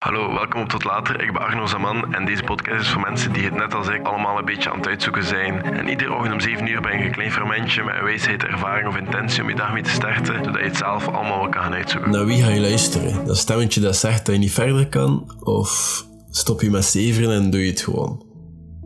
Hallo, welkom op Tot Later. Ik ben Arno Zaman en deze podcast is voor mensen die het net als ik allemaal een beetje aan het uitzoeken zijn. En iedere ochtend om 7 uur ben ik een klein fermentje met een wijsheid, ervaring of intentie om je dag mee te starten, zodat je het zelf allemaal wel kan gaan uitzoeken. Naar wie ga je luisteren? Dat stemmetje dat zegt dat je niet verder kan? Of stop je met zeveren en doe je het gewoon?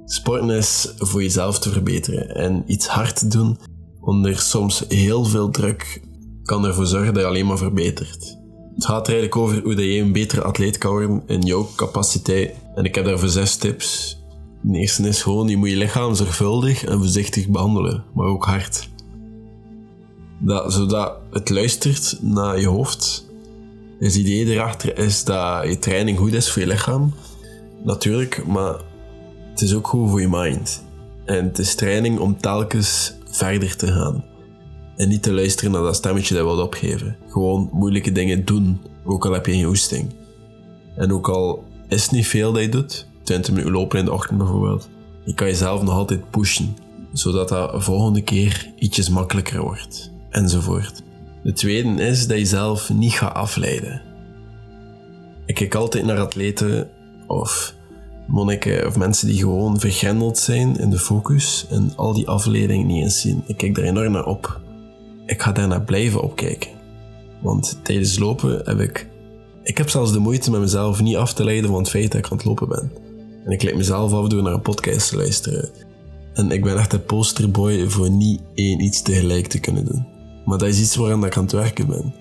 Sporten is voor jezelf te verbeteren en iets hard te doen onder soms heel veel druk kan ervoor zorgen dat je alleen maar verbetert. Het gaat eigenlijk over hoe je een betere atleet kan worden in jouw capaciteit. En ik heb daarvoor zes tips. De eerste is gewoon, je moet je lichaam zorgvuldig en voorzichtig behandelen, maar ook hard. Dat, zodat het luistert naar je hoofd. Het idee erachter is dat je training goed is voor je lichaam. Natuurlijk, maar het is ook goed voor je mind. En het is training om telkens verder te gaan. En niet te luisteren naar dat stemmetje dat je wilt opgeven. Gewoon moeilijke dingen doen, ook al heb je geen hoesting. En ook al is het niet veel dat je doet, 20 minuten lopen in de ochtend bijvoorbeeld, je kan jezelf nog altijd pushen, zodat dat de volgende keer ietsjes makkelijker wordt. Enzovoort. De tweede is dat je zelf niet gaat afleiden. Ik kijk altijd naar atleten of monniken of mensen die gewoon vergrendeld zijn in de focus en al die afleidingen niet eens zien. Ik kijk daar enorm naar op ik ga daarna blijven opkijken. Want tijdens lopen heb ik... Ik heb zelfs de moeite met mezelf niet af te leiden van het feit dat ik aan het lopen ben. En ik leid mezelf af door naar een podcast te luisteren. En ik ben echt een posterboy voor niet één iets tegelijk te kunnen doen. Maar dat is iets waaraan ik aan het werken ben.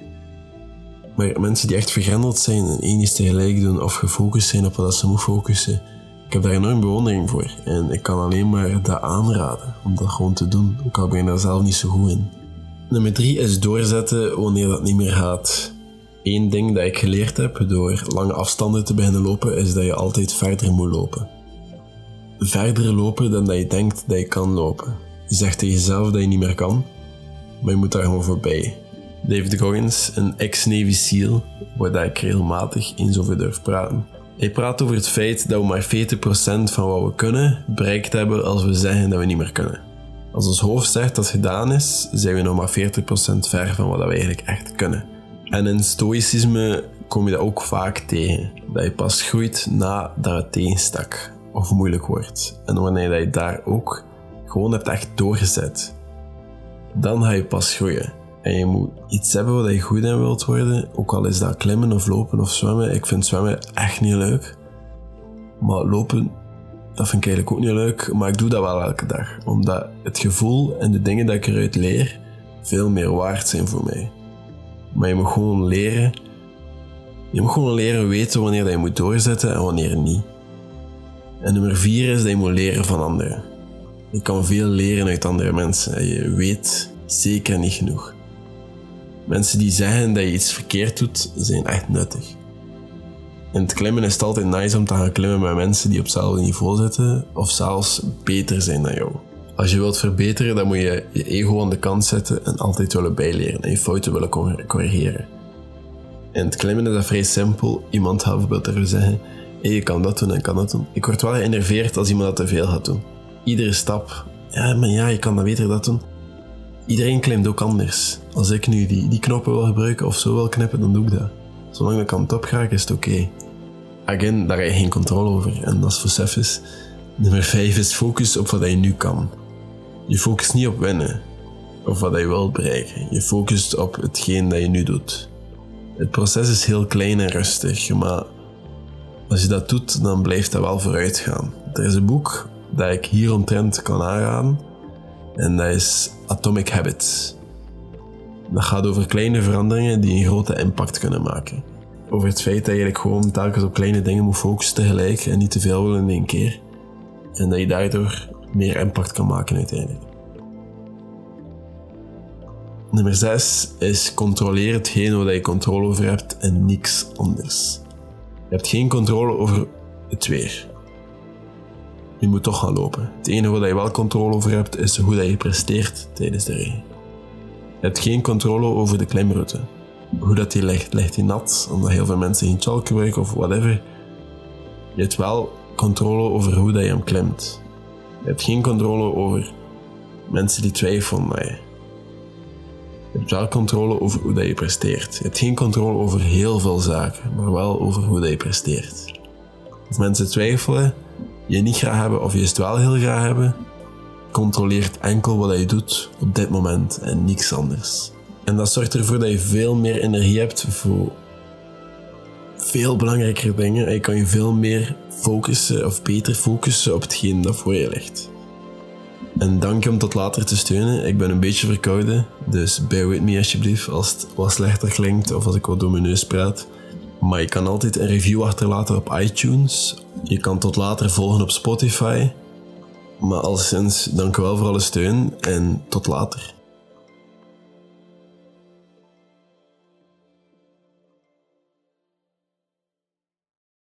Maar mensen die echt vergrendeld zijn en één iets tegelijk doen of gefocust zijn op wat ze moeten focussen, ik heb daar enorm bewondering voor. En ik kan alleen maar dat aanraden om dat gewoon te doen. Ik daar zelf niet zo goed in. Nummer drie is doorzetten wanneer dat niet meer gaat. Eén ding dat ik geleerd heb door lange afstanden te beginnen lopen, is dat je altijd verder moet lopen. Verder lopen dan dat je denkt dat je kan lopen. Je zegt tegen jezelf dat je niet meer kan, maar je moet daar gewoon voorbij. David Goggins, een ex-Navy SEAL, waar ik regelmatig eens over durf praten. Hij praat over het feit dat we maar 40% van wat we kunnen bereikt hebben als we zeggen dat we niet meer kunnen. Als ons hoofd zegt dat het gedaan is, zijn we nog maar 40% ver van wat we eigenlijk echt kunnen. En in stoïcisme kom je dat ook vaak tegen. Dat je pas groeit nadat het tegenstak of moeilijk wordt. En wanneer je daar ook gewoon hebt echt doorgezet, dan ga je pas groeien. En je moet iets hebben waar je goed in wilt worden, ook al is dat klimmen of lopen of zwemmen. Ik vind zwemmen echt niet leuk. Maar lopen dat vind ik eigenlijk ook niet leuk, maar ik doe dat wel elke dag. Omdat het gevoel en de dingen dat ik eruit leer veel meer waard zijn voor mij. Maar je moet gewoon leren. Je moet gewoon leren weten wanneer je moet doorzetten en wanneer niet. En nummer vier is dat je moet leren van anderen. Je kan veel leren uit andere mensen en je weet zeker niet genoeg. Mensen die zeggen dat je iets verkeerd doet, zijn echt nuttig. In het klimmen is het altijd nice om te gaan klimmen met mensen die op hetzelfde niveau zitten of zelfs beter zijn dan jou. Als je wilt verbeteren, dan moet je je ego aan de kant zetten en altijd willen bijleren en je fouten willen corrigeren. In het klimmen is dat vrij simpel. Iemand gaat bijvoorbeeld er zeggen: hey, je kan dat doen en kan dat doen. Ik word wel geënerveerd als iemand dat te veel gaat doen. Iedere stap, ja, maar ja, je kan dat beter dat doen. Iedereen klimt ook anders. Als ik nu die, die knoppen wil gebruiken of zo wil knippen, dan doe ik dat. Zolang ik aan top ga, is het oké again, daar heb je geen controle over. En dat is voor Cephas. Nummer 5 is focus op wat je nu kan. Je focust niet op winnen of wat je wilt bereiken. Je focust op hetgeen dat je nu doet. Het proces is heel klein en rustig, maar als je dat doet, dan blijft dat wel vooruit gaan. Er is een boek dat ik hier omtrent kan aanraden en dat is Atomic Habits. Dat gaat over kleine veranderingen die een grote impact kunnen maken over het feit dat je eigenlijk gewoon telkens op kleine dingen moet focussen tegelijk en niet te veel willen in één keer. En dat je daardoor meer impact kan maken uiteindelijk. Nummer 6 is controleer hetgeen waar je controle over hebt en niks anders. Je hebt geen controle over het weer. Je moet toch gaan lopen. Het enige waar je wel controle over hebt is hoe je presteert tijdens de regen. Je hebt geen controle over de klimroute hoe dat die ligt. Ligt die nat, omdat heel veel mensen geen chalk gebruiken of whatever. Je hebt wel controle over hoe dat je hem klimt. Je hebt geen controle over mensen die twijfelen aan je. Je hebt wel controle over hoe dat je presteert. Je hebt geen controle over heel veel zaken, maar wel over hoe dat je presteert. Als mensen twijfelen, je niet graag hebben of je het wel heel graag hebben, controleert enkel wat je doet op dit moment en niks anders. En dat zorgt ervoor dat je veel meer energie hebt voor veel belangrijkere dingen. En je kan je veel meer focussen of beter focussen op hetgeen dat voor je ligt. En dank je om tot later te steunen. Ik ben een beetje verkouden, dus bear with me alsjeblieft als het wat slechter klinkt of als ik wat door mijn neus praat. Maar je kan altijd een review achterlaten op iTunes. Je kan tot later volgen op Spotify. Maar alleszins, dank u wel voor alle steun en tot later.